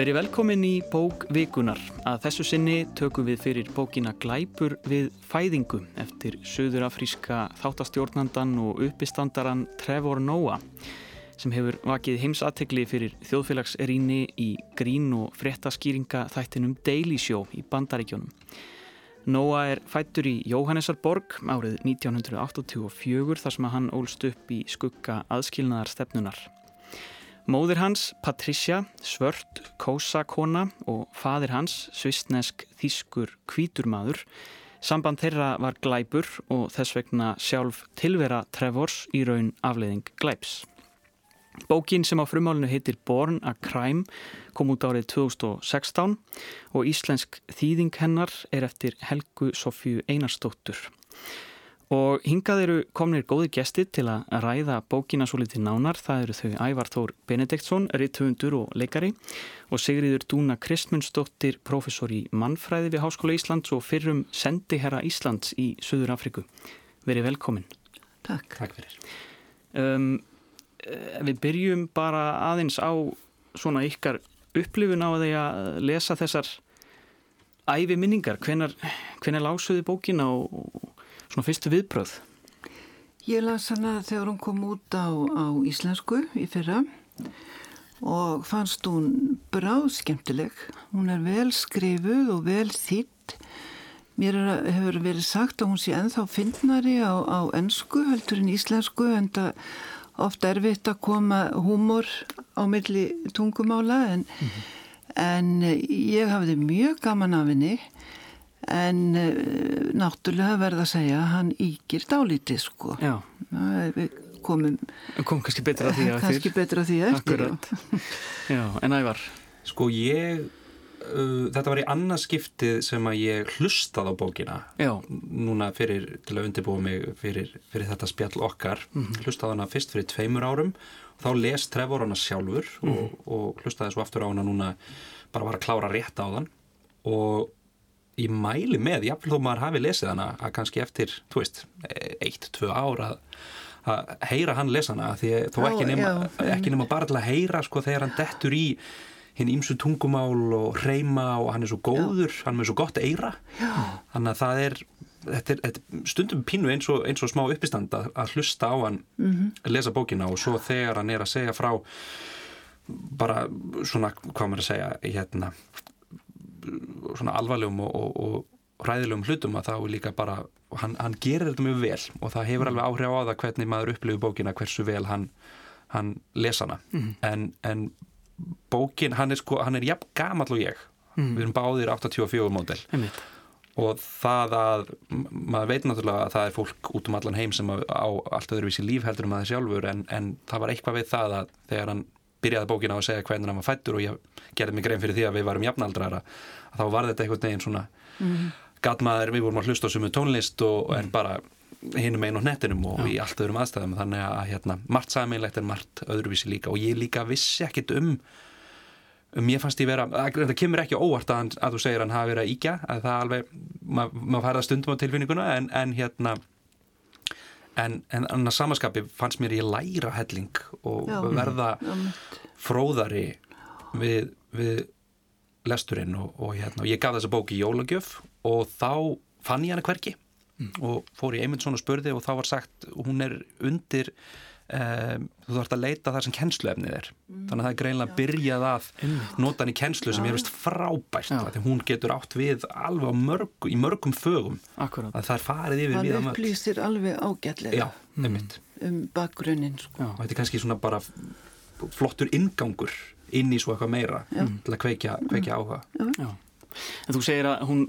Verið velkomin í bók vikunar. Að þessu sinni tökum við fyrir bókina Glæpur við fæðingu eftir söðurafríska þáttastjórnandan og uppistandaran Trevor Noah sem hefur vakið heimsatikli fyrir þjóðfélagserínni í grín og frettaskýringa þættinum Daily Show í Bandaríkjónum. Noah er fættur í Jóhannesarborg árið 1984 þar sem að hann ólst upp í skugga aðskilnaðar stefnunar. Móðir hans, Patricia, svört kósakona og fadir hans, svistnesk þýskur kvíturmaður. Samband þeirra var glæpur og þess vegna sjálf tilvera Trevors í raun afleiðing glæps. Bókin sem á frumálinu heitir Born a Crime kom út árið 2016 og íslensk þýðing hennar er eftir Helgu Sofju Einarstóttur. Og hingað eru komnir góði gesti til að ræða bókina svo litið nánar. Það eru þau Ævar Þór Benediktsson, rittuundur og leikari og Sigriður Dúna Kristmundsdóttir, professor í mannfræði við Háskóla Íslands og fyrrum sendiherra Íslands í Suður Afriku. Verið velkomin. Takk. Takk fyrir. Um, við byrjum bara aðeins á svona ykkar upplifun á því að lesa þessar æfi minningar. Hvenar lásuði bókina og svona fyrstu viðbröð? Ég las hana þegar hún kom út á, á íslensku í fyrra og fannst hún bráð skemmtileg. Hún er vel skrifuð og vel þýtt. Mér er, hefur verið sagt að hún sé enþá fyndnari á, á ennsku heldur en íslensku en það ofta erfitt að koma húmor á milli tungumála en, mm -hmm. en ég hafði mjög gaman af henni en uh, náttúrulega verða að segja að hann ígir dálítið sko Já. við komum kom kannski betra því að kannski betra því eftir já. en ævar sko ég uh, þetta var í annarskiptið sem að ég hlustað á bókina já. núna fyrir til að undirbúa mig fyrir, fyrir þetta spjall okkar mm -hmm. hlustað hana fyrst fyrir tveimur árum og þá les Trevor hana sjálfur mm -hmm. og, og hlustaði svo aftur á hana núna bara var að klára rétt á þann og ég mæli með, jáfnveg þó maður hafi lesið hana að kannski eftir, þú veist, eitt, tvö ára að heyra hann lesana því þó ekki nema, ekki nema bara til að heyra sko þegar hann dettur í hinn ímsu tungumál og reyma og hann er svo góður, já. hann er svo gott eira þannig að það er þetta er, þetta er stundum pínu eins og, eins og smá uppistand að, að hlusta á hann mm -hmm. lesa bókina og svo þegar hann er að segja frá bara svona, hvað maður að segja hérna svona alvarlegum og, og, og ræðilegum hlutum að þá er líka bara hann, hann gerir þetta mjög vel og það hefur alveg áhrif á það hvernig maður upplifir bókina hversu vel hann, hann lesa hana. Mm. en, en bókin, hann er sko, hann er jafn gamall og ég. Mm. við erum báðir 84 módel. Og það að maður veit náttúrulega að það er fólk út um allan heim sem á allt öðruvísi líf heldur um aðeins sjálfur en, en það var eitthvað við það að þegar hann byrjaði bókina á að segja hvernig hann var fættur og ég gerði mig grein fyrir því að við varum jafnaldrara þá var þetta einhvern veginn svona mm. gatmaður, við vorum að hlusta á sumu tónlist og en bara hinum einn og hnettinum og Já. í allt öðrum aðstæðum þannig að hérna, margt saminlegt en margt öðruvísi líka og ég líka vissi ekkit um um ég fannst ég vera, það kemur ekki óvart að, að þú segir hann hafi verið að íkja að það alveg, maður mað færða stundum á tilfinninguna en, en hérna en, en annars samaskapi fannst mér ég læra helling og Já. verða fróðari við, við lesturinn og, og, hérna, og ég gaf þessa bóki í jólagjöf og þá fann ég hana hverki mm. og fór í Eymundsson og spurði og þá var sagt hún er undir um, þú þarfst að leita þar sem kennsluefnið er mm. þannig að það er greinlega byrjað að nota hann í kennslu sem ég veist frábært því hún getur átt við alveg mörg, í mörgum fögum Akkurat. að það er farið yfir hann upplýsir alveg ágætlega Já, mm. um bakgrunnin sko. og þetta er kannski svona bara flottur ingangur inn í svo eitthvað meira Já. til að kveikja, kveikja áhuga Já. En þú segir að hún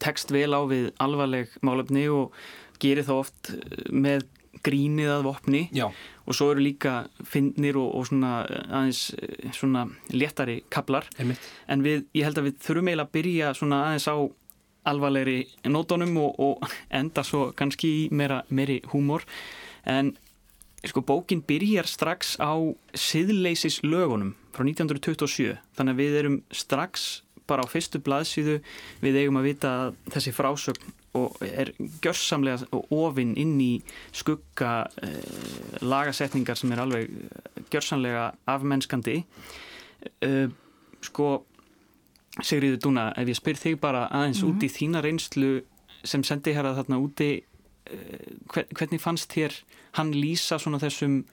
tekst vel á við alvarleg málefni og gerir þá oft með grínið að vopni Já. og svo eru líka finnir og, og svona aðeins eh, svona léttari kablar Einmitt. en við, ég held að við þurfum eiginlega að byrja svona aðeins á alvarlegri nótonum og, og enda svo kannski í meira, meiri húmor en sko bókin byrjar strax á siðleisis lögunum frá 1927 þannig að við erum strax bara á fyrstu blaðsíðu við eigum að vita að þessi frásögn og er gjörsamlega ofinn inn í skugga eh, lagasetningar sem er alveg gjörsamlega afmennskandi eh, sko Sigriður Dúna, ef ég spyr þig bara aðeins mm -hmm. út í þína reynslu sem sendi hér að þarna úti uh, hvernig fannst þér hann lýsa svona þessum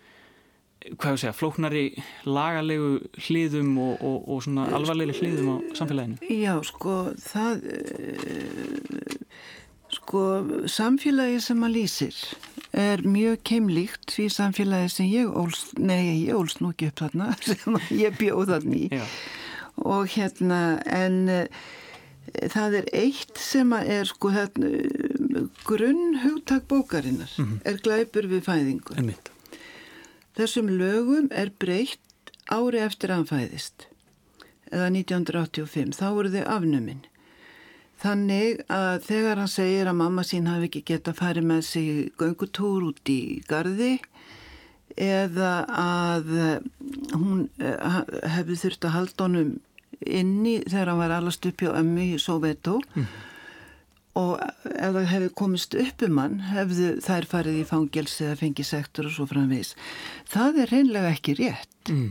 hvað ég segja, flóknari lagalegu hliðum og, og, og svona alvarlegi hliðum á samfélaginu? Já, sko, það uh, sko, samfélagi sem að lýsir er mjög keimlíkt því samfélagi sem ég ólst, nei, ég ólst nú ekki upp þarna sem ég bjóð þarna í Já. og hérna, en uh, það er eitt sem að er sko hérna, grunn hugtak bókarinnar mm -hmm. er glæpur við fæðingu. En mitt. Þessum lögum er breytt ári eftir anfæðist eða 1985, þá voru þau afnuminn. Þannig að þegar hann segir að mamma sín hafi ekki gett að fara með sig göngutúr út í gardi eða að hún eh, hefði þurft að halda honum inni þegar hann var allast upp hjá ömmu í Soveto mm og ef það hefði komist upp um hann hefðu þær farið í fangelsi eða fengið sektor og svo framvís það er reynlega ekki rétt mm.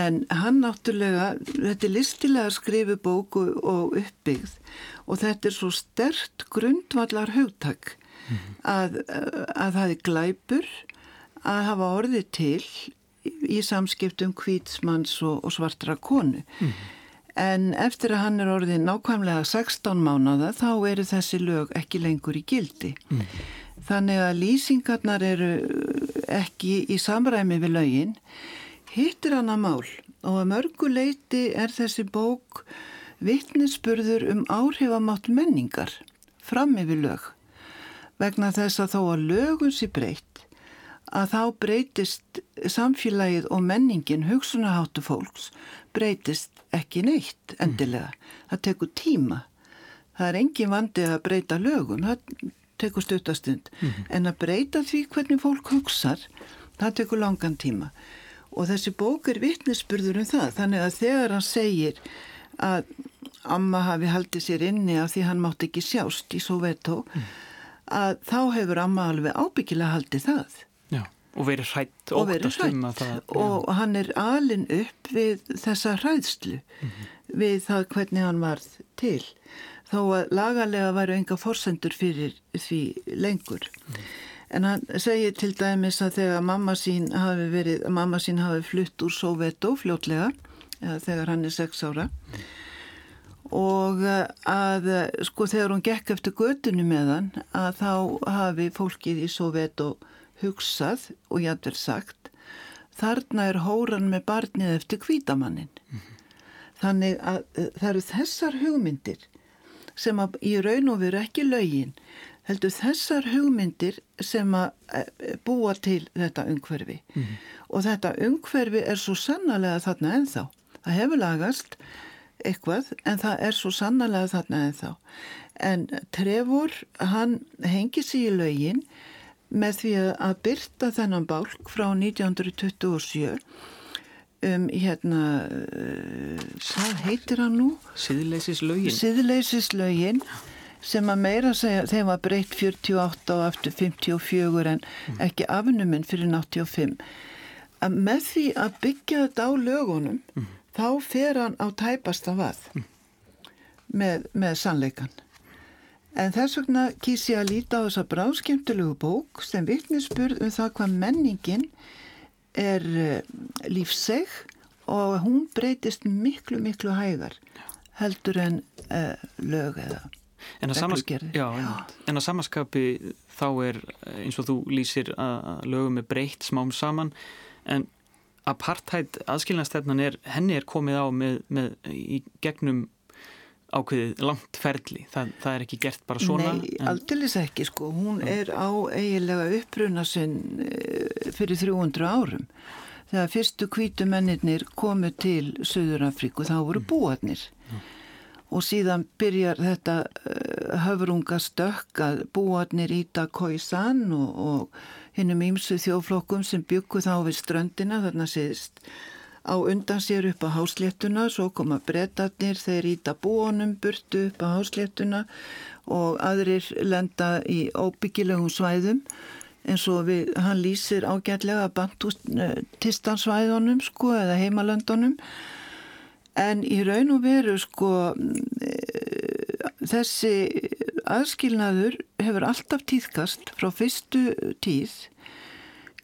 en hann náttúrulega þetta er listilega skrifu bóku og uppbyggð og þetta er svo stert grundvallar hugtak mm. að, að það er glæpur að hafa orðið til í samskiptum kvítsmanns og, og svartra konu mm. En eftir að hann er orðið nákvæmlega 16 mánada þá eru þessi lög ekki lengur í gildi. Mm. Þannig að lýsingarnar eru ekki í samræmi við lögin. Hittir hann að mál og að mörguleiti er þessi bók vittnisspurður um áhrifamátt menningar fram yfir lög. Vegna þess að þó að lögun sé breytt að þá breytist samfélagið og menningin hugsunaháttu fólks breytist ekki neitt endilega. Það tekur tíma. Það er engin vandi að breyta lögum, það tekur stuttastund. Mm. En að breyta því hvernig fólk hugsar, það tekur langan tíma. Og þessi bók er vittnesburður um það. Þannig að þegar hann segir að amma hafi haldið sér inni af því hann mátt ekki sjást í Soveto, mm. að þá hefur amma alveg ábyggilega haldið það. Og verið hrætt og verið hrætt og hann er alin upp við þessa hræðslu mm -hmm. við það hvernig hann varð til þó að lagalega væru enga forsendur fyrir því lengur mm -hmm. en hann segir til dæmis að þegar mamma sín hafi verið mamma sín hafi flutt úr Soveto fljótlega þegar hann er sex ára mm -hmm. og að sko þegar hún gekk eftir gödunu með hann að þá hafi fólkið í Soveto hugsað og jætver sagt þarna er hóran með barnið eftir kvítamannin. Mm -hmm. Þannig að eh, það eru þessar hugmyndir sem að í raun og veru ekki lögin heldur þessar hugmyndir sem að eh, búa til þetta umhverfi mm -hmm. og þetta umhverfi er svo sannarlega þarna ennþá. Það hefur lagast eitthvað en það er svo sannarlega þarna ennþá. En Trevor hann hengi sér í lögin með því að byrta þennan bálk frá 1927 um hérna uh, hvað heitir hann nú? Siðleysislaugin Siðleysislaugin sem að meira segja, þeim var breytt 48 og aftur 54 en mm. ekki afnuminn fyrir 85 að með því að byggja þetta á lögunum mm. þá fer hann á tæpasta vað mm. með, með sannleikan En þess vegna kýs ég að líta á þessa bráskemtilegu bók sem vittnesspurð um það hvað menningin er uh, lífseg og hún breytist miklu, miklu hægar heldur en uh, lög eða en að, en að samaskapi þá er eins og þú lýsir að lögum er breytt smám saman en apartheid aðskilnastefnan er henni er komið á með, með í gegnum ákveðið langt ferli, það, það er ekki gert bara svona? Nei, en... aldeilis ekki sko, hún er á eiginlega uppruna sinn eh, fyrir 300 árum. Þegar fyrstu kvítumennir komu til Suður-Afríku þá voru mm. búarnir mm. og síðan byrjar þetta uh, höfrunga stökk að búarnir íta Khoisan og, og hinnum ímsu þjóflokkum sem byggu þá við ströndina þarna síðist á undan sér upp á hásléttuna, svo koma brettarnir, þeir íta búonum burtu upp á hásléttuna og aðrir lenda í óbyggilegum svæðum eins og við, hann lýsir ágætlega bantustistansvæðunum sko eða heimalöndunum. En í raun og veru sko eh, þessi aðskilnaður hefur alltaf tíðkast frá fyrstu tíð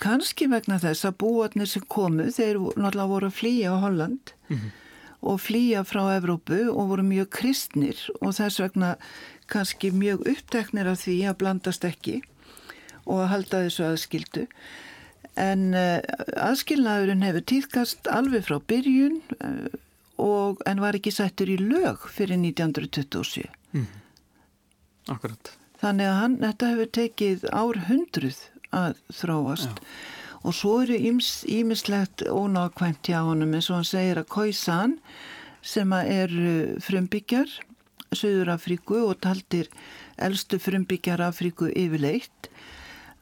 kannski vegna þess að búarnir sem komu, þeir náttúrulega voru að flýja á Holland mm -hmm. og flýja frá Evrópu og voru mjög kristnir og þess vegna kannski mjög uppteknir af því að blandast ekki og að halda þessu aðskildu en uh, aðskilnaðurinn hefur tíðkast alveg frá byrjun uh, og, en var ekki sættur í lög fyrir 1927 mm. Akkurat Þannig að hann, þetta hefur tekið ár hundruð að þróast Já. og svo eru ímislegt ónákvæmt hjá honum eins og hann segir að Khoisan sem er frumbyggjar Suður Afríku og taldir eldstu frumbyggjar Afríku yfirleitt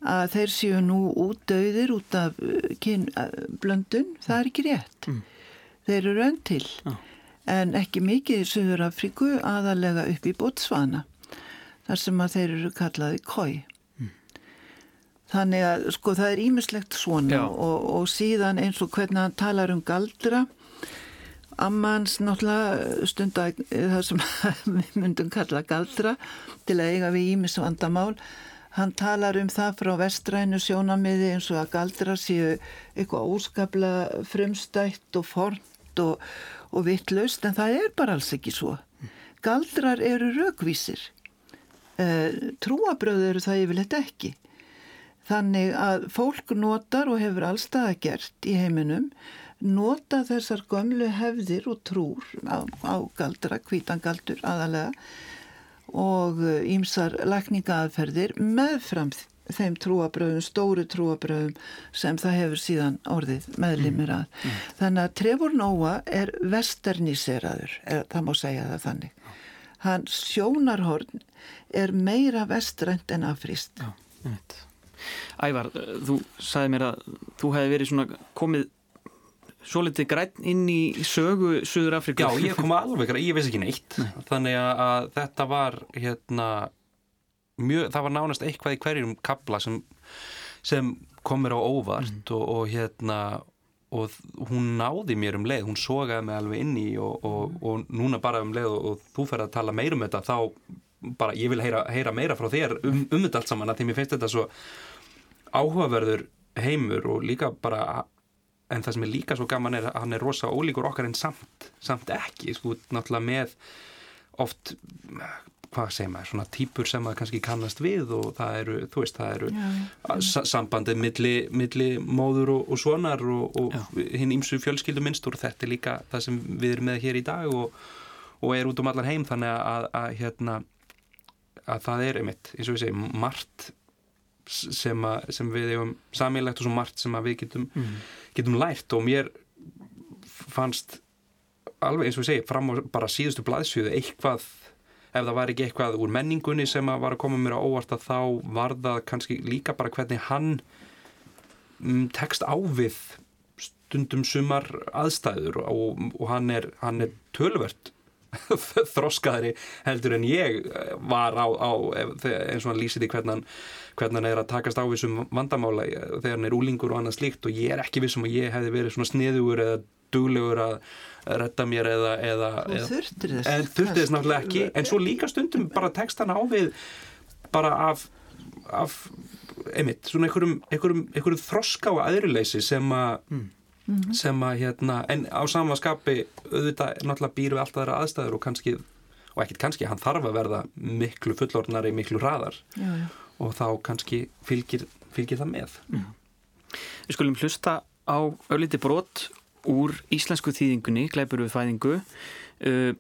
að þeir séu nú út döðir út af uh, kynblöndun, það er ekki rétt mm. þeir eru raun til ah. en ekki mikið í Suður Afríku aðalega upp í Botswana þar sem að þeir eru kallaði koi Þannig að sko það er ímislegt svona og, og síðan eins og hvernig hann talar um galdra Ammans náttúrulega stundar það sem við myndum kalla galdra til að eiga við ímis vandamál. Hann talar um það frá vestrænu sjónamiði eins og að galdra séu eitthvað óskapla frumstætt og fornt og, og vittlust en það er bara alls ekki svo. Galdrar eru raukvísir eh, trúabröð eru það yfirleitt ekki Þannig að fólk notar og hefur allstað gert í heiminum nota þessar gömlu hefðir og trúr á, á galdra, kvítangaldur aðalega og ímsar lakningaðferðir meðfram þeim trúabröðum, stóru trúabröðum sem það hefur síðan orðið meðlimir að. Mm. Mm. Þannig að Trevor Noah er vesterniseraður, er, það má segja það þannig. Hans sjónarhorn er meira vestrænt en afríst. Já, þetta. Ævar, þú sagði mér að þú hefði verið svona komið svo litið græn inn í sögu Suður Afrika. Já, ég kom alveg græn, ég veist ekki neitt. Nei. Þannig að þetta var hérna mjög, það var nánast eitthvað í hverjum kabla sem, sem komir á óvart mm. og, og hérna og hún náði mér um leið, hún sogaði mig alveg inn í og, og, og núna bara um leið og þú fer að tala meir um þetta þá bara ég vil heyra, heyra meira frá þér um, um þetta allt saman að því mér finnst þetta svo áhugaverður heimur og líka bara en það sem er líka svo gaman er að hann er rosa ólíkur okkar en samt, samt ekki sko náttúrulega með oft hvað segir maður, svona típur sem maður kannski kannast við og það eru, þú veist, það eru ja. sambandið milli, milli móður og, og svonar og, og hinn ímsu fjölskylduminstur og þetta er líka það sem við erum með hér í dag og, og er út um allar heim þannig að, að, að hérna að það er einmitt, eins og við segjum, margt sem, að, sem við hefum samílegt og svo margt sem við getum, mm. getum lært og mér fannst alveg eins og við segjum, fram á bara síðustu blaðsjöðu eitthvað, ef það var ekki eitthvað úr menningunni sem að var að koma mér á óvart að þá var það kannski líka bara hvernig hann um, tekst á við stundum sumar aðstæður og, og hann er, er tölvert þroskaðri heldur en ég var á, á eins og hann lýsir í hvernig, hvernig hann er að takast á þessum vandamála þegar hann er úlingur og annað slíkt og ég er ekki vissum að ég hefði verið svona sniðugur eða duglegur að retta mér eða, eða, eða þurftir þess þess náttúrulega ekki en svo líka stundum bara tekst hann á við bara af, af einmitt, svona einhverjum, einhverjum, einhverjum þroska og aðrileysi sem að mm mm -hmm. sem að hérna, en á samanskapi auðvitað náttúrulega býru alltaf þeirra aðstæður og kannski, og ekkit kannski hann þarf að verða miklu fullornari, miklu hraðar já, já. Og þá kannski fylgir, fylgir það með mm. Við skulum hlusta á ölliti brot úr íslensku þýðingunni, Gleipur við fæðingu uh,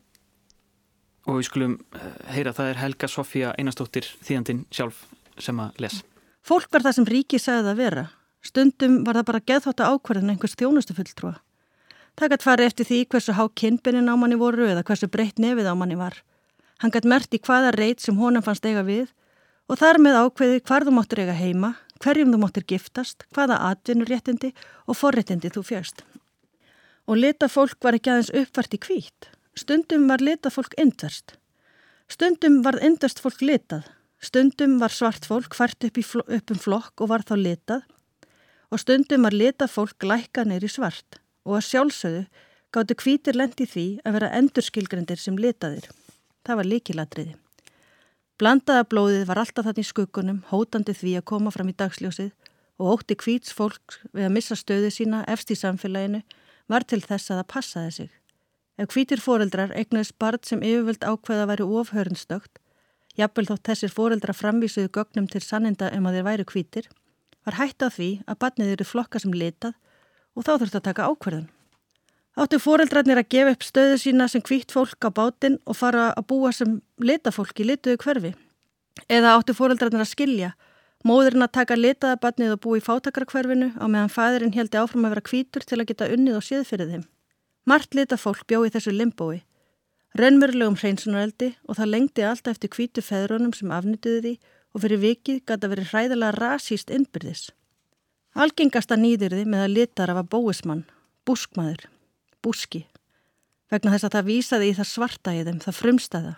og við skulum uh, heyra það er Helga Sofía Einarstóttir þýðandin sjálf sem að les Fólk var það sem ríki sagði að vera Stundum var það bara geðþótt að ákvarðin einhvers þjónustu fulltrúa. Það gætt farið eftir því hversu há kynbinin á manni voru eða hversu breytt nefið á manni var. Hann gætt mert í hvaða reyt sem honum fannst eiga við og þar með ákveði hvar þú móttur eiga heima, hverjum þú móttur giftast, hvaða atvinnuréttindi og forréttindi þú fjörst. Og lita fólk var ekki aðeins uppvært í kvít. Stundum var lita fólk indverst. Stundum var indverst fólk litað. Stundum var svart fólk fært upp, upp um flokk og var þá litað og stundum að leta fólk lækka neyri svart og að sjálfsögðu gáttu kvítir lendi því að vera endurskilgrendir sem litaðir. Það var líkilatriði. Blandaða blóðið var alltaf þannig í skuggunum, hótandi því að koma fram í dagsljósið og ótti kvíts fólk við að missa stöðu sína efst í samfélaginu var til þess að það passaði sig. Ef kvítir foreldrar eignuðs barn sem yfirvöld ákveða væri ofhörnstökt, jafnvel þótt þessir foreldra framvísuðu gögnum til sanninda um að þeir væri kvítir, var hægt á því að barnið eru flokka sem litað og þá þurfti að taka ákverðun. Áttu fóreldrarnir að gefa upp stöðu sína sem kvítt fólk á bátinn og fara að búa sem litafólk í lituðu hverfi? Eða áttu fóreldrarnir að skilja, móðurinn að taka litaða barnið og búa í fátakrakverfinu á meðan fæðurinn heldi áfram að vera kvítur til að geta unnið og séð fyrir þeim? Mart litafólk bjóði þessu limbói. Raunmjörulegum hreinsunareldi og það lengdi alltaf eftir kvítu feðrunum sem afnituði því og fyrir vikið gata verið hræðilega rasíst innbyrðis. Algengasta nýðirði með að litara var bóismann, búskmaður búski vegna þess að það vísaði í það svarta í þeim, það frumstæða.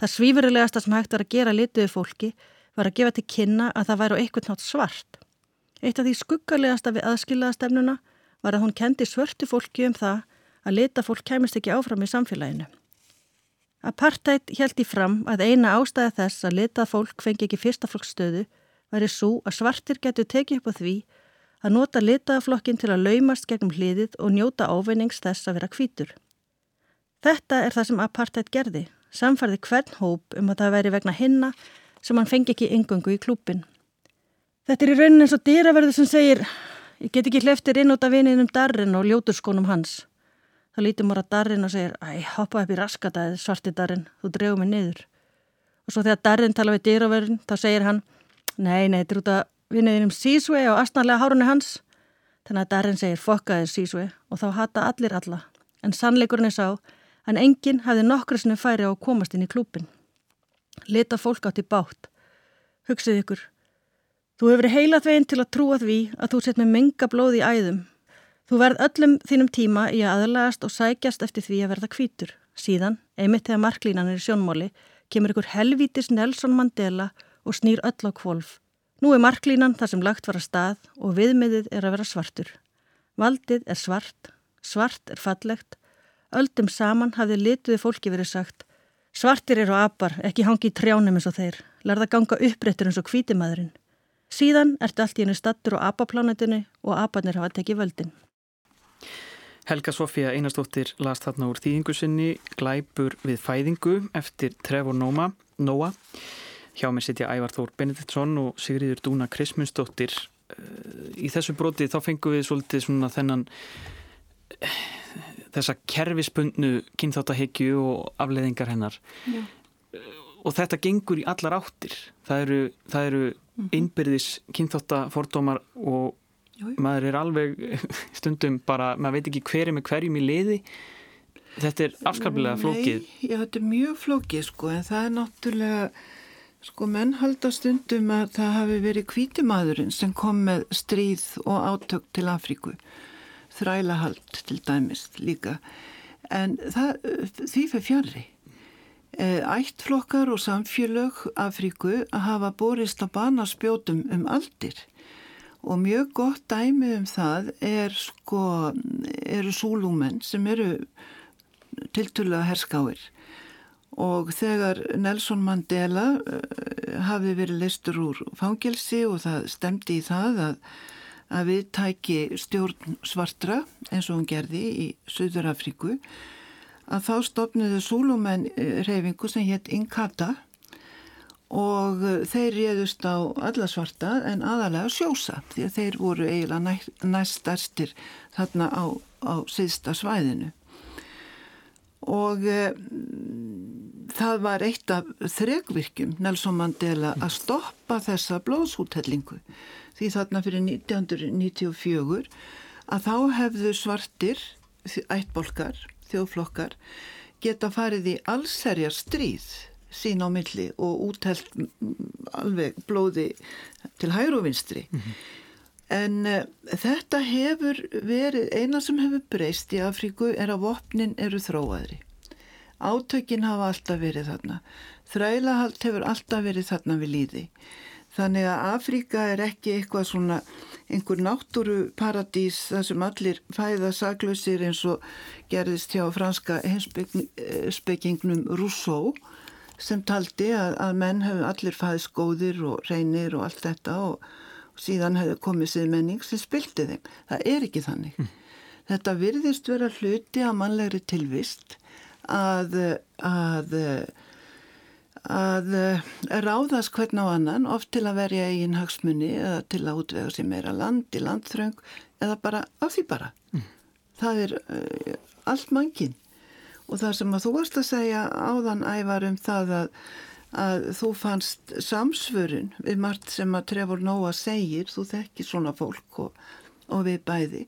Það svífurilegasta sem hægt var að gera lituðu fólki var að gefa til kynna að það væri á eitthvað nátt svart. Eitt af því skuggarlegasta við aðskilaðastefnuna var að hún kendi svörtu fólki um það að lita fólk kæmist ekki áfram í samfélaginu. Apartheid held í fram að eina ástæða þess að litað fólk fengi ekki fyrsta fólkstöðu væri svo að svartir getur tekið upp á því að nota litaðaflokkin til að laumast gegnum hliðið og njóta ávinnings þess að vera kvítur. Þetta er það sem apartheid gerði, samfærði hvern hóp um að það veri vegna hinna sem hann fengi ekki yngungu í klúpin. Þetta er í raunin eins og dýraverðu sem segir ég get ekki hleftir inn út af vininum darrin og ljóturskónum hans. Það lítur mór að darrin og segir æ, hoppa upp í raskataðið svarti darrin, þú drefum mig niður. Og svo þegar darrin tala við dýraverðin þá segir hann nei, nei, þetta er út af vinniðinum Sísvei á astnarlega hárunni hans. Þannig að Darren segir fokkaðir Sísvei og þá hata allir alla. En sannleikurinn er sá að enginn hafði nokkru sinni færi á að komast inn í klúpin. Lita fólk átt í bátt. Hugsið ykkur. Þú hefur heilað veginn til að trúa því að þú sett með menga blóð í æðum. Þú verð öllum þínum tíma í að aðlagast og sækjast eftir því að verða kvítur. Síðan, einmitt þegar marklínan er í sjónmóli, kemur ykkur helvítis Nelson Mandela og snýr öll á kvolf. Nú er marklínan þar sem lagt var að stað og viðmiðið er að vera svartur. Valdið er svart, svart er fallegt, öldum saman hafði lituði fólki verið sagt Svartir eru apar, ekki hangi í trjánum eins og þeir, lærða ganga upprættur eins og kvítimaðurinn. Síðan ertu allt í hennu stattur á apaplánetinu og apanir hafa tekið völdin. Helga Sofía Einarstóttir las þarna úr þýðingusinni Glæpur við fæðingu eftir Trevor Nóa. Hjá mig sitja Ævar Þór Benediktsson og Sigriður Dúna Krismundsdóttir. Í þessu broti þá fengum við svolítið svona þennan þessa kerfispundnu kynþáttahyggju og afleðingar hennar. Já. Og þetta gengur í allar áttir. Það eru, það eru mm -hmm. innbyrðis kynþáttafordómar og Jú. maður er alveg stundum bara, maður veit ekki hverju með hverjum í liði. Þetta er afskaplega flókið. Nei, já, þetta er mjög flókið sko en það er náttúrulega Sko menn halda stundum að það hafi verið kvítimaðurinn sem kom með stríð og átök til Afríku, þrælahald til dæmis líka, en það, því fyrir fjari. Eh, ættflokkar og samfélög Afríku að hafa borist að bana spjótum um aldir. Og mjög gott dæmi um það er sko, eru súlúmenn sem eru tiltulega herskáir og þegar Nelson Mandela uh, hafi verið leistur úr fangelsi og það stemdi í það að, að við tæki stjórn svartra eins og hún gerði í Suður Afríku að þá stopniðu Súlumenn reyfingu sem hétt Inkata og þeir réðust á alla svarta en aðalega sjósa því að þeir voru eiginlega næst stærstir þarna á, á síðsta svæðinu og e, það var eitt af þregvirkjum Nelson Mandela að stoppa þessa blóðsúthellingu. Því þarna fyrir 1994 að þá hefðu svartir ættbolkar, þjóðflokkar geta farið í allserjar stríð sín á milli og úthelt alveg blóði til hæruvinstri mm -hmm. En uh, þetta hefur verið, eina sem hefur breyst í Afríku er að vopnin eru þróaðri. Átökin hafa alltaf verið þarna. Þrælahald hefur alltaf verið þarna við líði. Þannig að Afríka er ekki eitthvað svona einhver náttúruparadís þar sem allir fæða saklausir eins og gerðist hjá franska heimspekingnum Rousseau sem taldi að, að menn hefur allir fæðist góðir og reynir og allt þetta og síðan hefur komið sér menning sem spilti þeim. Það er ekki þannig. Mm. Þetta virðist vera hluti að mannlegri tilvist að, að að eh, ráðast hvern á annan oft til að verja eigin hagsmunni eða til að útvega sér meira land í landþröng eða bara af því bara. Mm. Það er uh, allt mankin og það sem að þú varst að segja áðan ævar um það að, að þú fannst samsvörun við margt sem að Trevor Noah segir, þú þekkir svona fólk og, og við bæði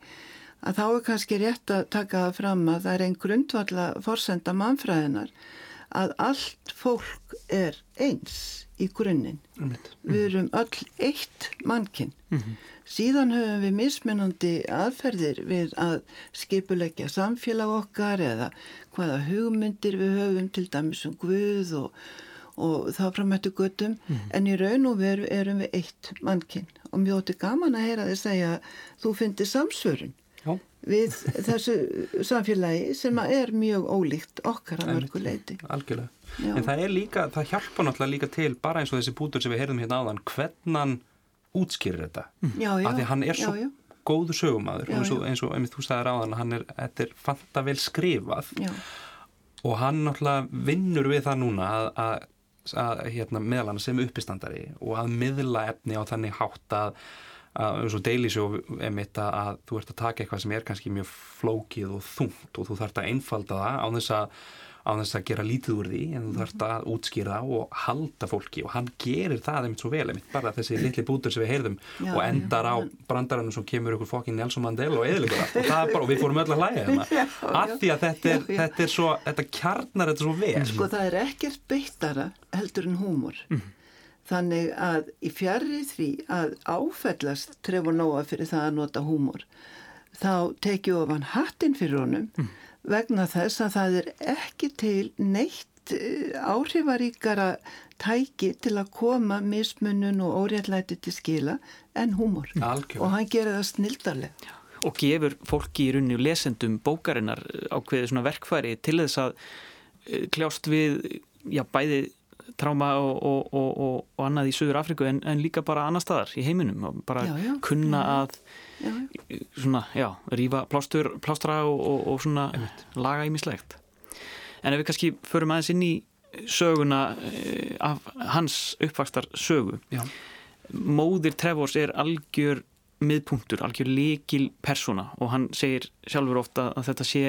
að þá er kannski rétt að taka það fram að það er einn grundvalla forsenda mannfræðinar að allt fólk er eins í grunninn. Mm -hmm. Við erum öll eitt mannkinn. Mm -hmm. Síðan höfum við mismunandi aðferðir við að skipulegja samfélag okkar eða hvaða hugmyndir við höfum til dæmis um Guð og, og þá framhættu göttum. Mm -hmm. En í raun og veru erum við eitt mannkinn. Og mjög óti gaman að heyra þið segja þú finnir samsvörun við þessu samfélagi sem er mjög ólíkt okkar að mörgu leiti. Algjörlega. Já. En það er líka, það hjálpa náttúrulega líka til bara eins og þessi bútur sem við heyrðum hérna áðan hvernig hann útskýrir þetta. Já, já. Af því hann er svo já, góðu sögumadur eins og, eins og einmitt þú stæðir áðan hann er, þetta er fanta vel skrifað og hann náttúrulega vinnur við það núna að, að, að hérna, meðal hann sem uppistandari og að miðla efni á þannig hátt að eins og deilisjó emitt að þú ert að taka eitthvað sem er kannski mjög flókið og þungt og þú þarfst að einfalda það á þess að, á þess að gera lítið úr því en þú þarfst að útskýra og halda fólki og hann gerir það emitt svo vel emitt bara þessi litli bútur sem við heyrðum já, og endar já, á brandarannu sem kemur ykkur fokkin Nelson Mandela og eðligur allt. Og það er bara og við fórum öll að hlæja hérna. Af því að þetta er, þetta er svo þetta kjarnar þetta svo vel. Sko það er ekkert beittara heldur en húmor. Mm. Þannig að í fjarrri því að áfællast trefur nóga fyrir það að nota húmor þá tekið ofan hattin fyrir honum. Mm. Vegna þess að það er ekki til neitt eh, áhrifaríkara tæki til að koma mismunun og óréttlæti til skila en húmor. Og hann gerir það snildarlega. Og gefur fólki í runni og lesendum bókarinnar ákveði svona verkfæri til þess að eh, kljást við já, bæði tráma og, og, og, og annað í Suður Afriku en, en líka bara annar staðar í heiminum. Og bara já, já, kunna já, að svona, já, rífa plástur, plástra og svona laga ímislegt. En ef við kannski förum aðeins inn í söguna eh, af hans uppvakstar sögu. Móðir Trevors er algjör miðpunktur, algjör líkil persóna og hann segir sjálfur ofta að þetta sé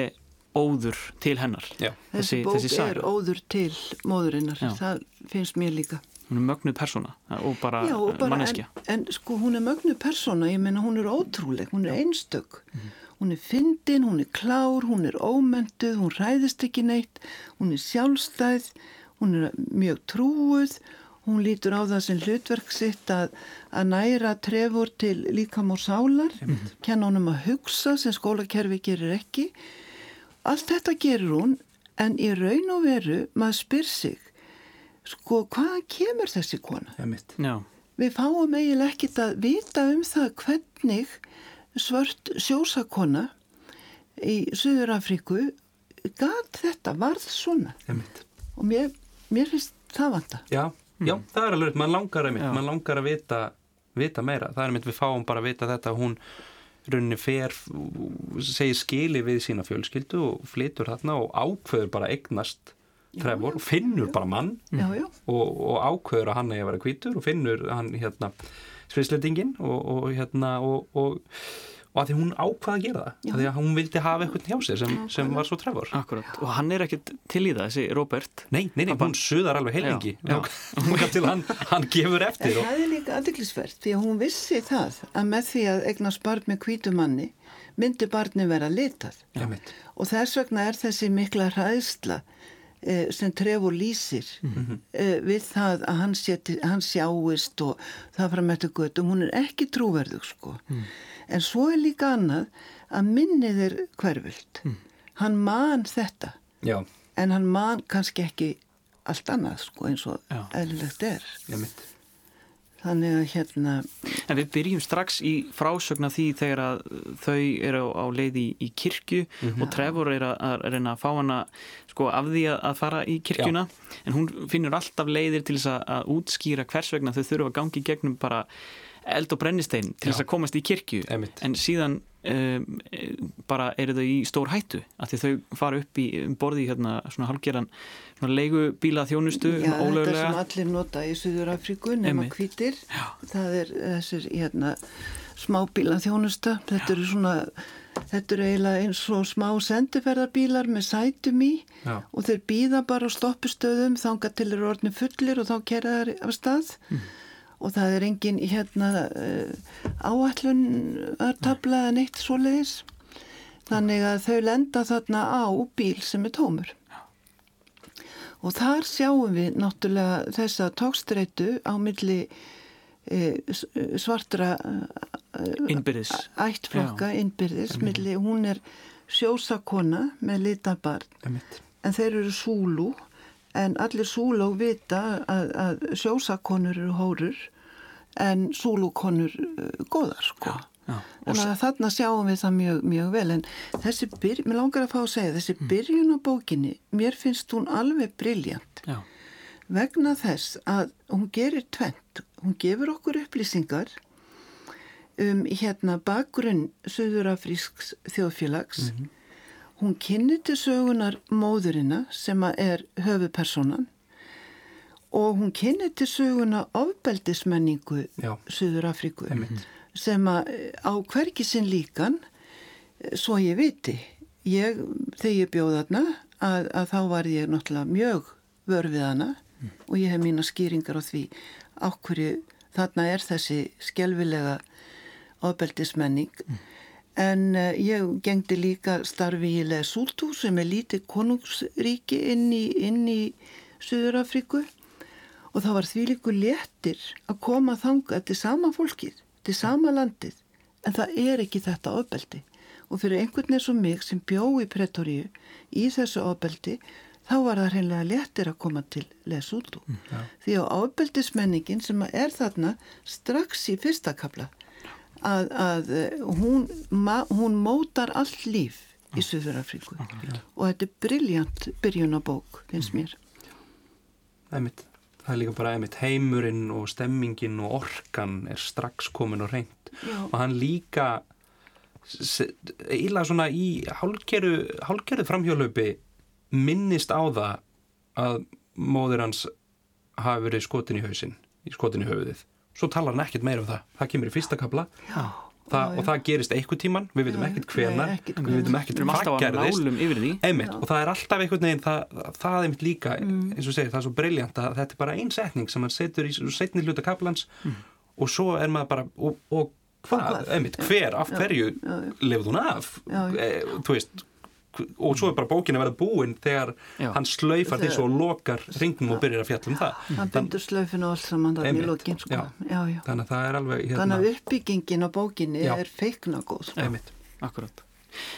óður til hennar. Já. þessi, bók þessi er óður til móðurinnar Já. það finnst mér líka hún er mögnuð persóna og bara, Já, og bara manneskja en, en sko hún er mögnuð persóna ég menna hún er ótrúleg, hún er einstök mm. hún er fyndin, hún er klár hún er ómentuð, hún ræðist ekki neitt hún er sjálfstæð hún er mjög trúuð hún lítur á það sem hlutverk sitt að, að næra trefur til líkam og sálar mm. kenna honum að hugsa sem skólakerfi gerir ekki Allt þetta gerur hún en í raun og veru maður spyr sig sko hvaðan kemur þessi kona? Já. Við fáum eiginlega ekkit að vita um það hvernig svört sjósakona í Suður Afríku gæt þetta, varð svona og mér, mér finnst það vanda. Já, mm. já það er alveg, mann langar að, man langar að vita, vita meira, það er mitt við fáum bara að vita þetta að hún rauninni fer, segir skili við sína fjölskyldu og flytur þarna og ákveður bara eignast Trevor finnur já. bara mann já, já. Og, og ákveður að hann er að vera kvítur og finnur hann hérna sviðsleitingin og, og hérna og, og og að því hún ákvaða að gera það að því að hún vildi hafa eitthvað hjá sig sem, sem var svo trefur Akkurat, og hann er ekkert til í það, þessi Robert. Nei, nei, nei hún suðar alveg heilingi til hann, hann gefur eftir það er líka aðdeklisvert því að hún vissi það að með því að egna spart með kvítumanni myndi barni vera litað. Já. og þess vegna er þessi mikla hraðsla eh, sem trefur lýsir mm -hmm. eh, við það að hann, seti, hann sjáist og það fram eftir göttum, hún er ekki trúverðug sko mm en svo er líka annað að minnið er hverfult mm. hann man þetta Já. en hann man kannski ekki allt annað sko eins og eðlilegt er Já, þannig að hérna En við byrjum strax í frásögna því þegar að þau eru á leið í, í kirkju Mhm. og Trevor er að, að reyna að fá hana sko af því að, fara í kirkjuna en hún finnur alltaf leiðir til þess að, að útskýra hvers vegna þau þurfa að gangi gegnum bara eld og brennistein til þess að komast í kirkju. Einmitt. en síðan um, bara eru þau í stór hættu af því þau fara upp í um borði hérna svona halgeran svona leigubíla þjónustu Já, þetta ólöglega sem allir nota í Suður Afríku nema hvítir. Það er þessir hérna, smábíla þjónusta þetta eru svona þetta eru eiginlega eins og smá sendiferðarbílar með sætum í Já. og þeir býða bara á stoppustöðum þanga til eru orðin fullir og þá kera þær af stað og það er engin hérna uh, áallun að tabla eða neitt svoleiðis. Þannig að þau lenda þarna á bíl sem er tómur. Og þar sjáum við náttúrulega þessa tókstreitu á milli e, svartra innbyrðis. ættflokka innbyrðis, milli, hún er sjósakona með litabarn en þeir eru súlú en allir súlú vita að, að sjósakonur eru hórur en súlúkonur uh, góðar sko. Já, Þannig að þarna sjáum við það mjög, mjög vel. En þessi byrj, mér langar að fá að segja þessi byrjun á bókinni, mér finnst hún alveg briljant vegna þess að hún gerir tvent, hún gefur okkur upplýsingar um hérna bakgrunn Suðurafrísks þjóðfélags hún kynni til sögunar móðurina sem er höfupersonan og hún kynni til söguna ofbeldismenningu Já. Suðurafríku Einmitt. sem að á hverki sinn líkan svo ég viti ég, þegar ég bjóð þarna að, að þá var ég náttúrulega mjög vör við hana og ég hef mína skýringar á því ákverju þarna er þessi skelvilega ofbeldismenning en uh, ég gengdi líka starfi í Lesútú sem er lítið konungsríki inn í, inn í Suðurafriku og það var því líku léttir að koma þangað til sama fólkið, til sama landið. En það er ekki þetta ofbeldi. Og fyrir einhvern eins og mig sem bjó í Pretoríu í þessu ofbeldi þá var það hreinlega léttir að koma til Lesútú því að ofbeldismenningin sem er þarna strax í fyrsta kapla að, að eh, hún, ma, hún mótar allt líf í Suðurafríku. Og þetta er briljant byrjun á bók, finnst mér Einmitt. Það er líka bara einmitt heimurinn og stemmingin og orkan er strax komin og reynd Já. og hann líka eiginlega svona í hálgeru framhjólaupi minnist á það að móður hans hafi verið skotin í hausin, skotin í höfuðið svo talar hann ekkert meira um það. Það kemur í fyrsta kapla Já. það, og það gerist einhver tíman, við veitum ekkert ekkert við veitum ekkert hvað að gerðist. nálum yfir því. Einmitt, og það er alltaf einhvern veginn það, það, það er einmitt líka, eins og segir, það er svo briljant að þetta er bara ein setning sem hann setur í setni hluta kaplans og svo er maður bara, og, og hvað, einmitt, hver, af hverju lifði hún af? Já, já. e, þú veist og svo er bara bókin að verða búin þegar Já. hann slaufar því svo og lokar ringnum og byrjar að fjalla um það hann slöfinu og allt saman þannig í Einmitt, lokin sko. já. já, já. þannig að það er alveg hérna, þannig að uppbyggingin á bókinni Já. er feikna góð sko. Akkurat.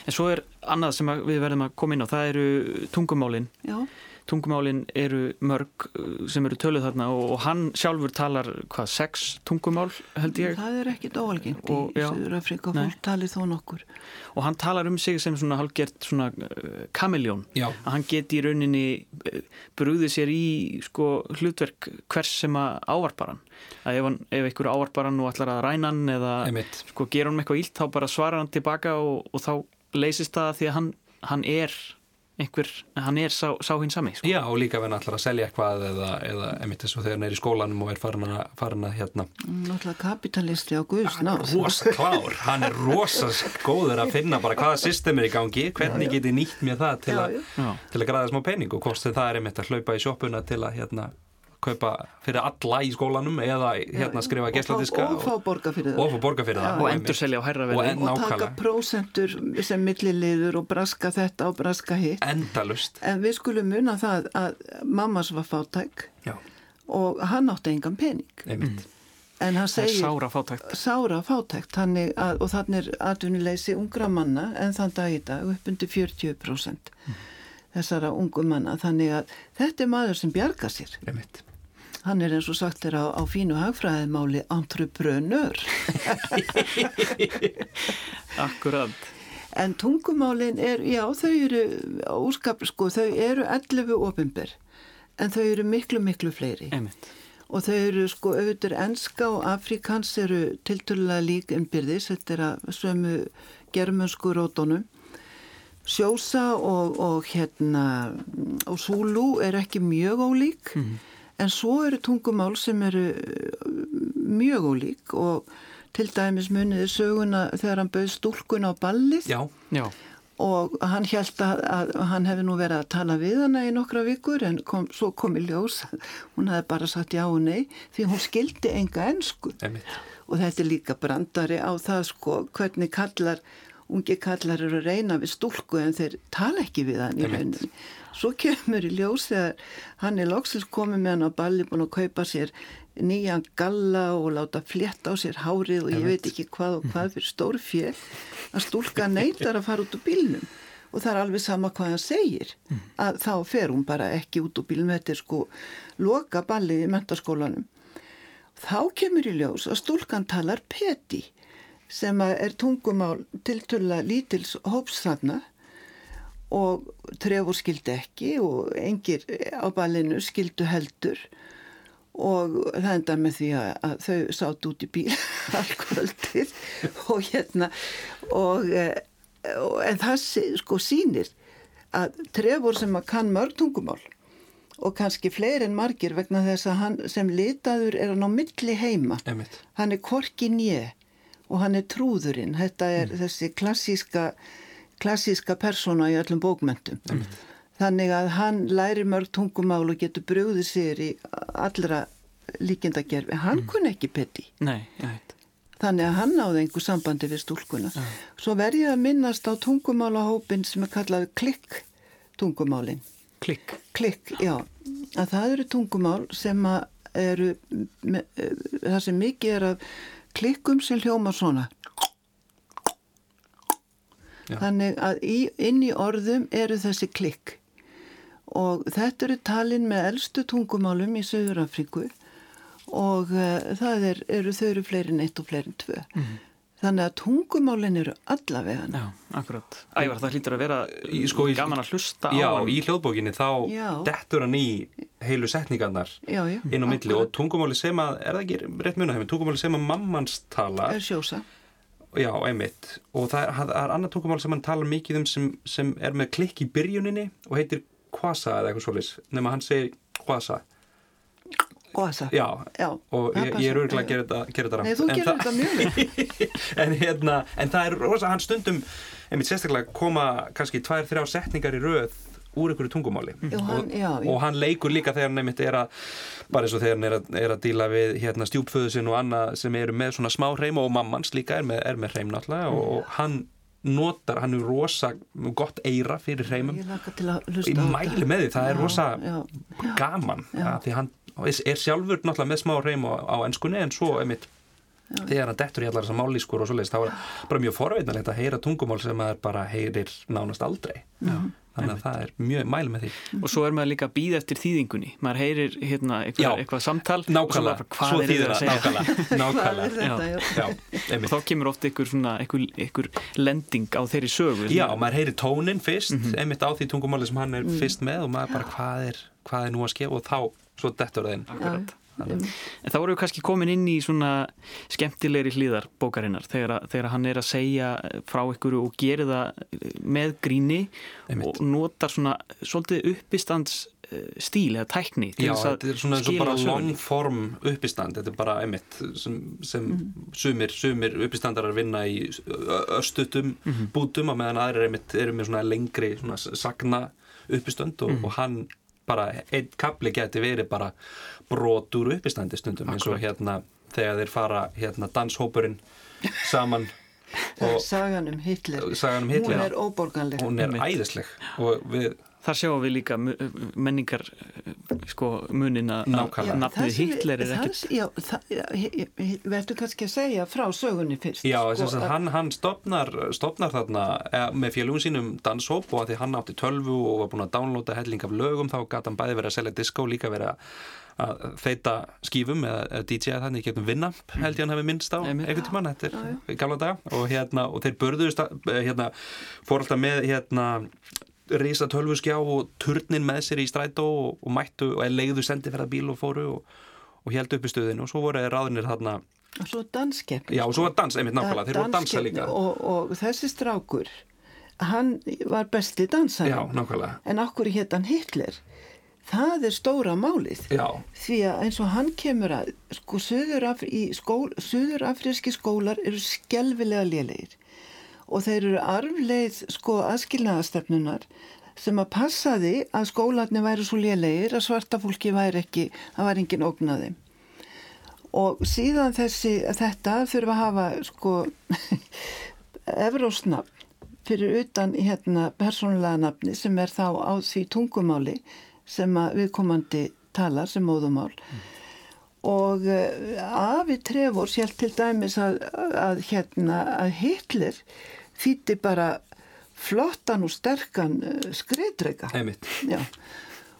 En svo er annað sem við verðum að koma inn á, það eru tungumálin. Tungumálin eru mörg uh, sem eru töluð þarna og, og hann sjálfur talar hvað, sex tungumál held ég það er ekkit óalgengt Og- í. Suðurafrika fólk talið þó nokkur og hann talar um sig sem svona halgert svona uh, kamiljón. já, Að hann geti í rauninni uh, brúðið sér í sko hlutverk hvers sem að ávarpar hann. Að ef, hann, ef einhver ávarpar hann og ætlar að ræna hann eða einmitt sko gera hann eitthvað ílt þá bara svarar hann tilbaka og, og þá leysist það því að hann, hann er einhver, hann er sá, sá hinn sami sko. Já, og líka ef hann ætlar að selja eitthvað eða, eða einmitt eins og þegar hann er í skólanum og er farin að, farin að hérna náttúrulega kapitalisti á Guðs ná rosa klár, hann er rosa góður að finna bara hvaða system er í gangi hvernig get ég nýtt mér það til, Já, að, já. Já. til að græða smá pening og hvort það er einmitt að hlaupa í sjoppuna til að hérna kaupa fyrir alla í skólanum eða hérna skrifa geisladiska og fá borga fyrir og það fá borga fyrir það og endur selja á hærra Og og taka prósentur sem milliliður og braska þetta og braska hitt. Endalust en við skulum muna það að mammas var fátæk Já, og hann átti engan pening. Einmitt. En hann það er segir sára fátækt. Sára fátækt. Þannig að, og þannig er atvinnuleysi ungra manna en þann dag í dag upp undir 40% þessara ungu manna. Þannig að þetta er maður sem bjarga sér. Einmitt hann er eins og sagt er á, á fínu hagfræðimáli entrepreneur. Akkurat. En tungumálin er, já þau eru óskap, sko, þau eru 11 ofinber en þau eru miklu miklu fleiri. Einmitt. og þau eru sko auðvitað enska og afrikans eru tilturlega lík innbyrðis, þetta er að sömu germönsku rótonum sjósa og, og hérna og súlu er ekki mjög ólík. Mhm. En svo eru tungumál sem eru mjög ólík og til dæmis muniði söguna þegar hann bauð stúlkun á ballið. Já, Já, og hann held að, að hann hefði nú verið að tala við hana í nokkra vikur en kom, svo kom í ljós hún hefði bara sagt já og nei því hún skildi enga ensku. Einmitt. og þetta er líka brandari á það sko hvernig kallar ungi kallar eru að reyna við stúlku en þeir tala ekki við hann í rauninni svo kemur í ljós þegar hann er loksins komið með hann á balli búin að kaupa sér nýjan galla og láta flétta á sér hárið og ég veit ekki hvað og hvað fyrir stór fél að stúlka neytar að fara út úr bílnum. Og það er alveg sama hvað hann segir. Að þá fer hún bara ekki út úr bílnum. Þetta er sko loka ballið í mentaskólanum þá kemur í ljós að stúlkan talar peti sem er tungumál tiltöla lítils hóps þarna og trefur skildi ekki og engir á ballinu skildu heldur. Og það enda með því að, að þau sátt út í bíl allkvöldið og hérna og, eh, og en það sko sýnir að trefur sem að kann mörg tungumál og kannski fleiri en margir vegna þess að hann sem litaður er hann á milli heima. Einmitt. hann er korki nýje og hann er trúðurinn. Þetta er þessi klassíska klassíska persóna í öllum bókmentum þannig að hann læri mörg tungumál og getur brugðið sér í allra líkindagerfi hann kunni ekki peti. Nei, ég veit. Þannig að hann náði einhver sambandi við stúlkuna. Svo verð ég að minnast á tungumálahópin sem er kallað klikk tungumálin. Klikk. Klikk, já, að það eru tungumál sem eru eh, það sem mikið er af klikkum sem hljóma svona Já. þannig að í, inn í orðum eru þessi klikk og þetta eru talin með eldstu tungumálum í Söður Afríku og uh, það er, eru þau eru fleiri en eitt og fleiri en tvö þannig að tungumálin eru allavegana Já, akkurat Ævar, það hlýtur að vera Í- sko, í- gaman að hlusta Já, á hann. í hljóðbókinni þá Já. dettur hann í heilu setningarnar já, já, inn á milli akkurat. og tungumáli sem að, er það ekki rétt munahefn, tungumáli sem að mammans tala er sjósa Já, einmitt. Og það er, það er annað tungumál sem hann talar mikið um sem, sem er með klikk í byrjuninni og heitir kvasa eða eitthvað svoleiðis. Nefn að hann segir kvasa. Gosa. Já, Já, og ég, ég er örgulega að gera þetta, gera þetta Nei, þú En gerir þetta mjög en, hérna, en það er rosa, hann stundum, einmitt sérstaklega koma kannski tvær, þrjá setningar í röð úr einhverju tungumáli. Já, hann- og, já, já. og hann leikur líka þegar hann einmitt er að bara eins og þegar hann er að, er að díla við hérna, stjúpföðu sinn og annað sem eru með svona smá hreim og mammans líka er með, er með hreim náttúrulega og, og hann notar, hann er rosa gott eira fyrir hreimum. Á mæli með því, það er Já, rosa já, gaman því hann er sjálfur náttúrulega með smá hreim á, á ennskunni en svo einmitt þegar hann dettur í allar þessar mállískur og svoleiðis þá er bara mjög forveitnilegt að heyra tungumál sem maður bara heyrir nánast aldrei. Mhm. Þannig að það er mjög mæli með því. Og svo er maður líka að býða eftir þýðingunni. Maður heyrir hérna Já. eitthvað, eitthvað samtal og svo nákvæmlega, svo þýðir það nákvæmlega, nákvæmlega. þetta? Já. já, og einmitt. Þá kemur oft einhver svona einhver, einhver lending á þeirri sögu Já, maður heyrir tónin fyrst, Mhm. einmitt á því tungumáli sem hann er fyrst með og maður bara hvað er, hvað er nú að skef og þá svo dettur það inn. Akkurat. En þá vorum við kannski komin inn í svona skemmtilegri hlýðar bókarinnar þegar, að- þegar hann er að segja frá ykkur og gerir það með gríni Einmitt. og notar svona svolítið uppistands eh, stíl eða tækni Já, að þetta er svona eins og bara sögunni. long form uppistand, þetta er bara einmitt sem, sem Mhm. sumir, sumir uppistandarar vinna í östutum Mhm. bútum og meðan aðrir einmitt eru með svona lengri svona sagna uppistand og, Mhm. og hann bara, einn kapli geti verið bara brot úr uppistandi stundum eins og hérna þegar þeir fara hérna danshópurinn saman og Sagan um Hitler. sagan um Hitler Hún er óborganleg. hún er æðisleg og við þar sjáum við líka menningar sko munin að nafnið Hitler er ekkert Já, við ættum kannski að segja frá sögunni fyrst Já, sko, að hann, hann stopnar, stopnar þarna eða, með fjölugum sínum danshóp og að því hann átti tölvu og var búin að downloada helling af lögum þá gæti hann bæði verið að selja disco líka verið að þeita skífum eða DJ-a þannig getum Vinnamp held ég hann hefði minnst á einhvern tíman, þetta er gamla dag og, hérna, og þeir börðust hérna, fór alltaf með hérna reysa tölvuskjá og turnin með sér í strætó og, og mættu og leiðu sendiferðarbíl og fóru og, og held upp í stöðinu og svo voru ráðinir þarna. Og svo danskeppn já og svo var dans, einmitt nákvæmlega, þeir voru dansa líka. og, og þessi strákur hann var besti dansar já, nákvæmlega. En okkur hétt hann Hitler það er stóra málið. Já. því að eins og hann kemur að sko söðurafríski skól, skólar eru skelvilega lélegir. Og þeir eru arfleið sko aðskilnaðastefnunar sem að passaði að skólarni væri svo lélegir að svarta fólki væri ekki, það var engin ógnaði og síðan þessi, þetta þurfa að hafa sko evrósnafn fyrir utan hérna persónulega nafni sem er þá á því tungumáli sem viðkomandi talar sem móðumál mm og uh, Afi Trevor sjálf til dæmis að, að, hérna, að Hitler þýtti bara flottan og sterkan uh, skriðdreika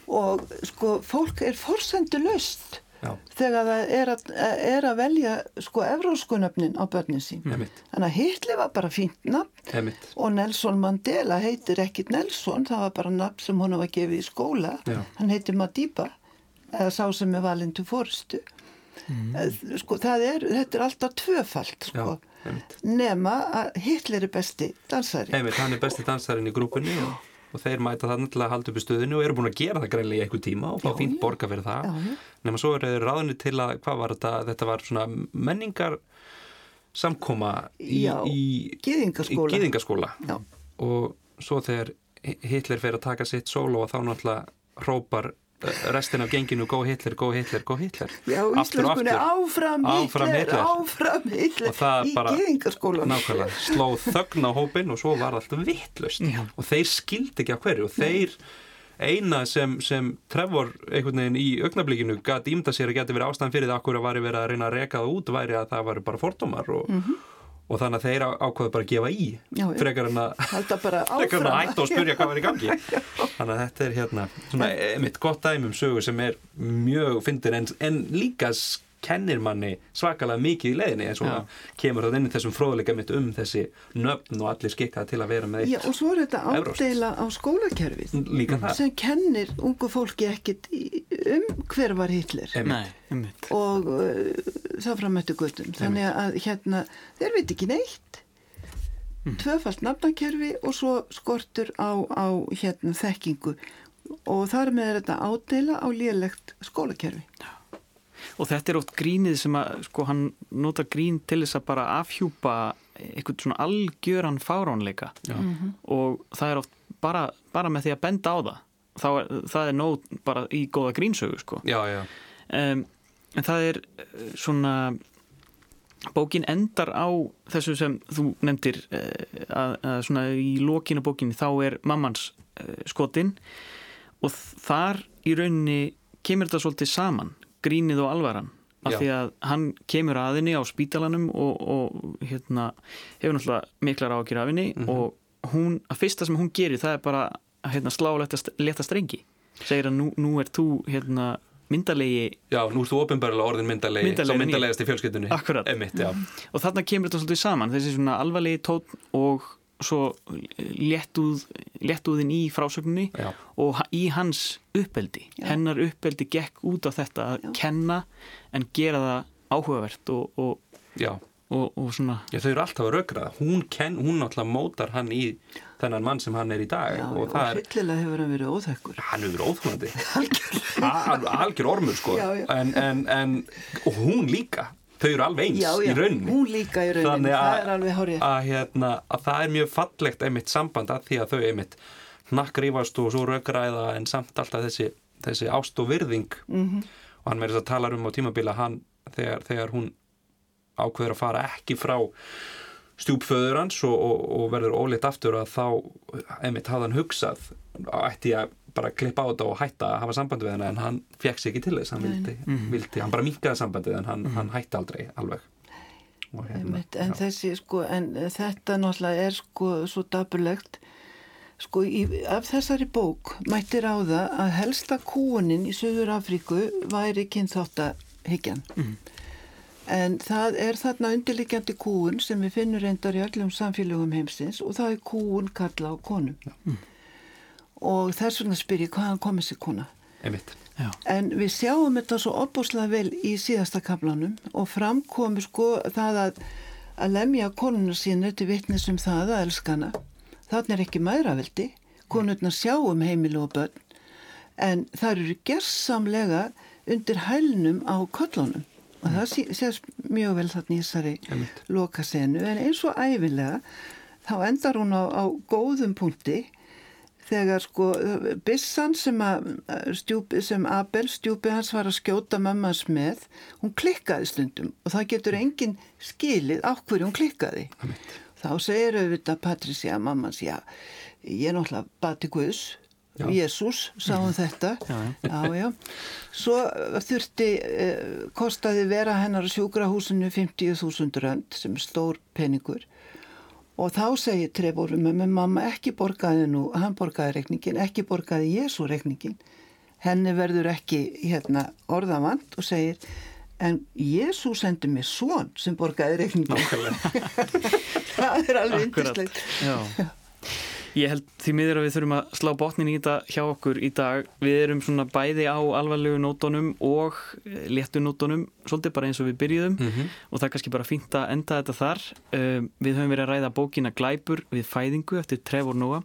og sko fólk er forsendu löst Já. þegar það er að, er að velja sko evróskunöfnin á börnin sín Einmitt. þannig að Hitler var bara fínt nafn og Nelson Mandela heitir ekkit Nelson, það var bara nafn sem hún var gefið í skóla Já. hann heitir Madiba eða sá sem er valin til fórstu mm. sko það er, þetta er alltaf tvöfalt sko Já, nema að Hitler er besti dansari Einmitt, hann er besti dansarin í grúpunni og, og þeir mæta það náttúrulega að halda upp í stöðinu og eru búin að gera það greinlega í einhver tíma og fá fínt borga fyrir það. Já, nema svo eru ráðinni til að, hvað var þetta? Þetta var svona menningar samkoma í, í gýðingaskóla og svo þegar Hitler fer að taka sitt solo og þá náttúrulega hrópar restin af genginu Go Hitler, Go Hitler, Go Hitler. Já, íslenskunni áfram, áfram Hitler, áfram Hitler í geðingarskólan Nákvæmlega, slóð þögn á hópin og svo var það alltaf vittlust og þeir skildi ekki að hverju. Og þeir eina sem, sem Trevor einhvern veginn í augnablíkinu gæti ímda sér að geti verið ástæðan fyrir það að væri verið að reyna að reka það út væri að það væri bara fordómar og mm -hmm og þannig að þeir ákveðu bara að gefa í já, frekar en að frekar en að ætta og spurja hvað var í gangi. Þannig að þetta er hérna svona, mitt gott dæmum sögu sem er mjög fyndir en, en líka kennir manni svakalega mikið í leðinni eins og það kemur það inn í þessum fróðleika mitt um þessi nöfn og allir skikkað til að vera með eitt Já og svo er þetta ádela á skólakerfið Líka það. sem kennir ungu fólki ekkit um hver var Hitler. Nei, og uh, það framöttu gutum þannig að hérna þeir veit ekki neitt. Mm. tvöfalt nafnakerfi og svo skortur á, á hérna þekkingu. Og þar með er þetta ádela á lélegt skólakerfi. Já og þetta er oft grínið sem að sko hann nota grín til þess að bara afhjúpa eitthvað svona algjöran fáránleika. Mm -hmm. og það er oft bara, bara með því að benda á það. Þá er, það er nóg bara í góða grínsögu sko. Já, já. Um, en það er eh, svona bókin endar á þessu sem þú nefndir eh, að, að svona í lokinu bókinni þá er mammans eh, skotinn og þar í rauninni kemur þetta svolítið saman grínið og alvaran af Já. því að hann kemur aðinni á spítalanum og, og hérna, hefur náttúrulega miklar ákjör af henni mm -hmm. og hún, að fyrsta sem hún gerir það er bara að hérna, slá leta strengi. Segir að nú, nú er þú hérna, myndalegi Já, nú ert þú ofinbarlega orðin myndalegi myndalegi, svo myndalegast í fjölskyldunni. Akkurat. Emitt, og þarna kemur þetta svolítið saman þessi svona alvarlegi tótt og svo léttúð, léttúðin í frásögninni Já. og í hans uppeldi. Já. hennar uppeldi gekk út á þetta að Já. kenna en gera það áhugavert og, og, og, og svona Já þau eru alltaf að raugra hún, hún náttúrulega mótar hann í þennan mann sem hann er í dag og hlutlega hefur hann verið óþekkur. Hann hefur verið óþekkur algjör ormur sko. En, en, en, og hún líka þau eru alveg eins já, já, í rauninni. hún líka í rauninni, það er alveg hórið að, hérna, að það er mjög fallegt einmitt samband að því að þau einmitt nakkrífast og svo raugræða en samt alltaf þessi, þessi ást og virðing. Mm -hmm. og hann verður að tala um á tímabila hann þegar, þegar hún ákveður að fara ekki frá stjúpföður hans og, og, og verður óleitt aftur að þá einmitt hafði hann hugsað ætti að bara klippa á þetta og hætta að hafa samband við henni en hann fekk sér ekki til þess hann vildi, vildi, hann bara minkaði sambandið en hann, hann hætti aldrei alveg. Hérna, einmitt, en, þessi, sko, en þetta náttúrulega er sko svo dabulegt sko í, af þessari bók mættir á það að helsta kúunin í Suður Afríku væri kynþáttahyggjan. Mm. En það er þarna undirlikjandi kúun sem við finnum reyndar í öllum samfélögum heimsins og það er kúun kalla á konum. Og þess vegna spyr ég hvaðan komið sér. Já. En við sjáum þetta svo opbúslega vel í síðasta kaplanum og framkomi sko það að, að lemja konuna sínu til vittnesum það að elskana. Þannig er ekki mæraveldi. Konurna sjáum heimilu og börn en það eru gerðsamlega undir hælnum á kollunum og það sést mjög vel þarna í þessari lokasenu en eins og æfilega þá endar hún á, á góðum punkti þegar sko Bissan sem, stjúpi, sem Abel stjúpi hans var að skjóta mammas með hún klikkaði stundum og það getur engin skilið á hverju hún klikkaði. Amen. þá segir auðvitað Patricia mammans já ég er náttúrulega bati Guðs Jésús sáum þetta. Já, já. Svo þurfti eh, kostaði vera hennar sjúkrahúsinu 50.000 rönd sem stór peningur og þá segir Trevor með mamma ekki borgaði nú hann borgaði rekningin, ekki borgaði Jésú rekningin henni verður ekki hérna, orðavand og segir en Jésú sendi mig svon sem borgaði rekningin það er alveg yndislegt. Já Ég held því miður að við þurfum að slá botnin í þetta hjá okkur í dag. Við erum svona bæði á alvarlegu nótonum og léttu nótonum, svolítið bara eins og við byrjuðum mm -hmm. og það er kannski bara fínt að enda þetta þar. Uh, við höfum verið að ræða bókina Glæpur við fæðingu eftir Trevor Noah.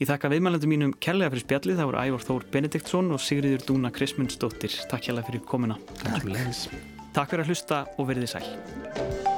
Ég þakka viðmælendum mínum kellega fyrir spjallið, það voru Ævar Þór Benediktsson og Sigriður Dúna Krismundsdóttir. Takk hjálpa fyrir komuna. Takk. Takk fyrir að hlusta og verðið sæl.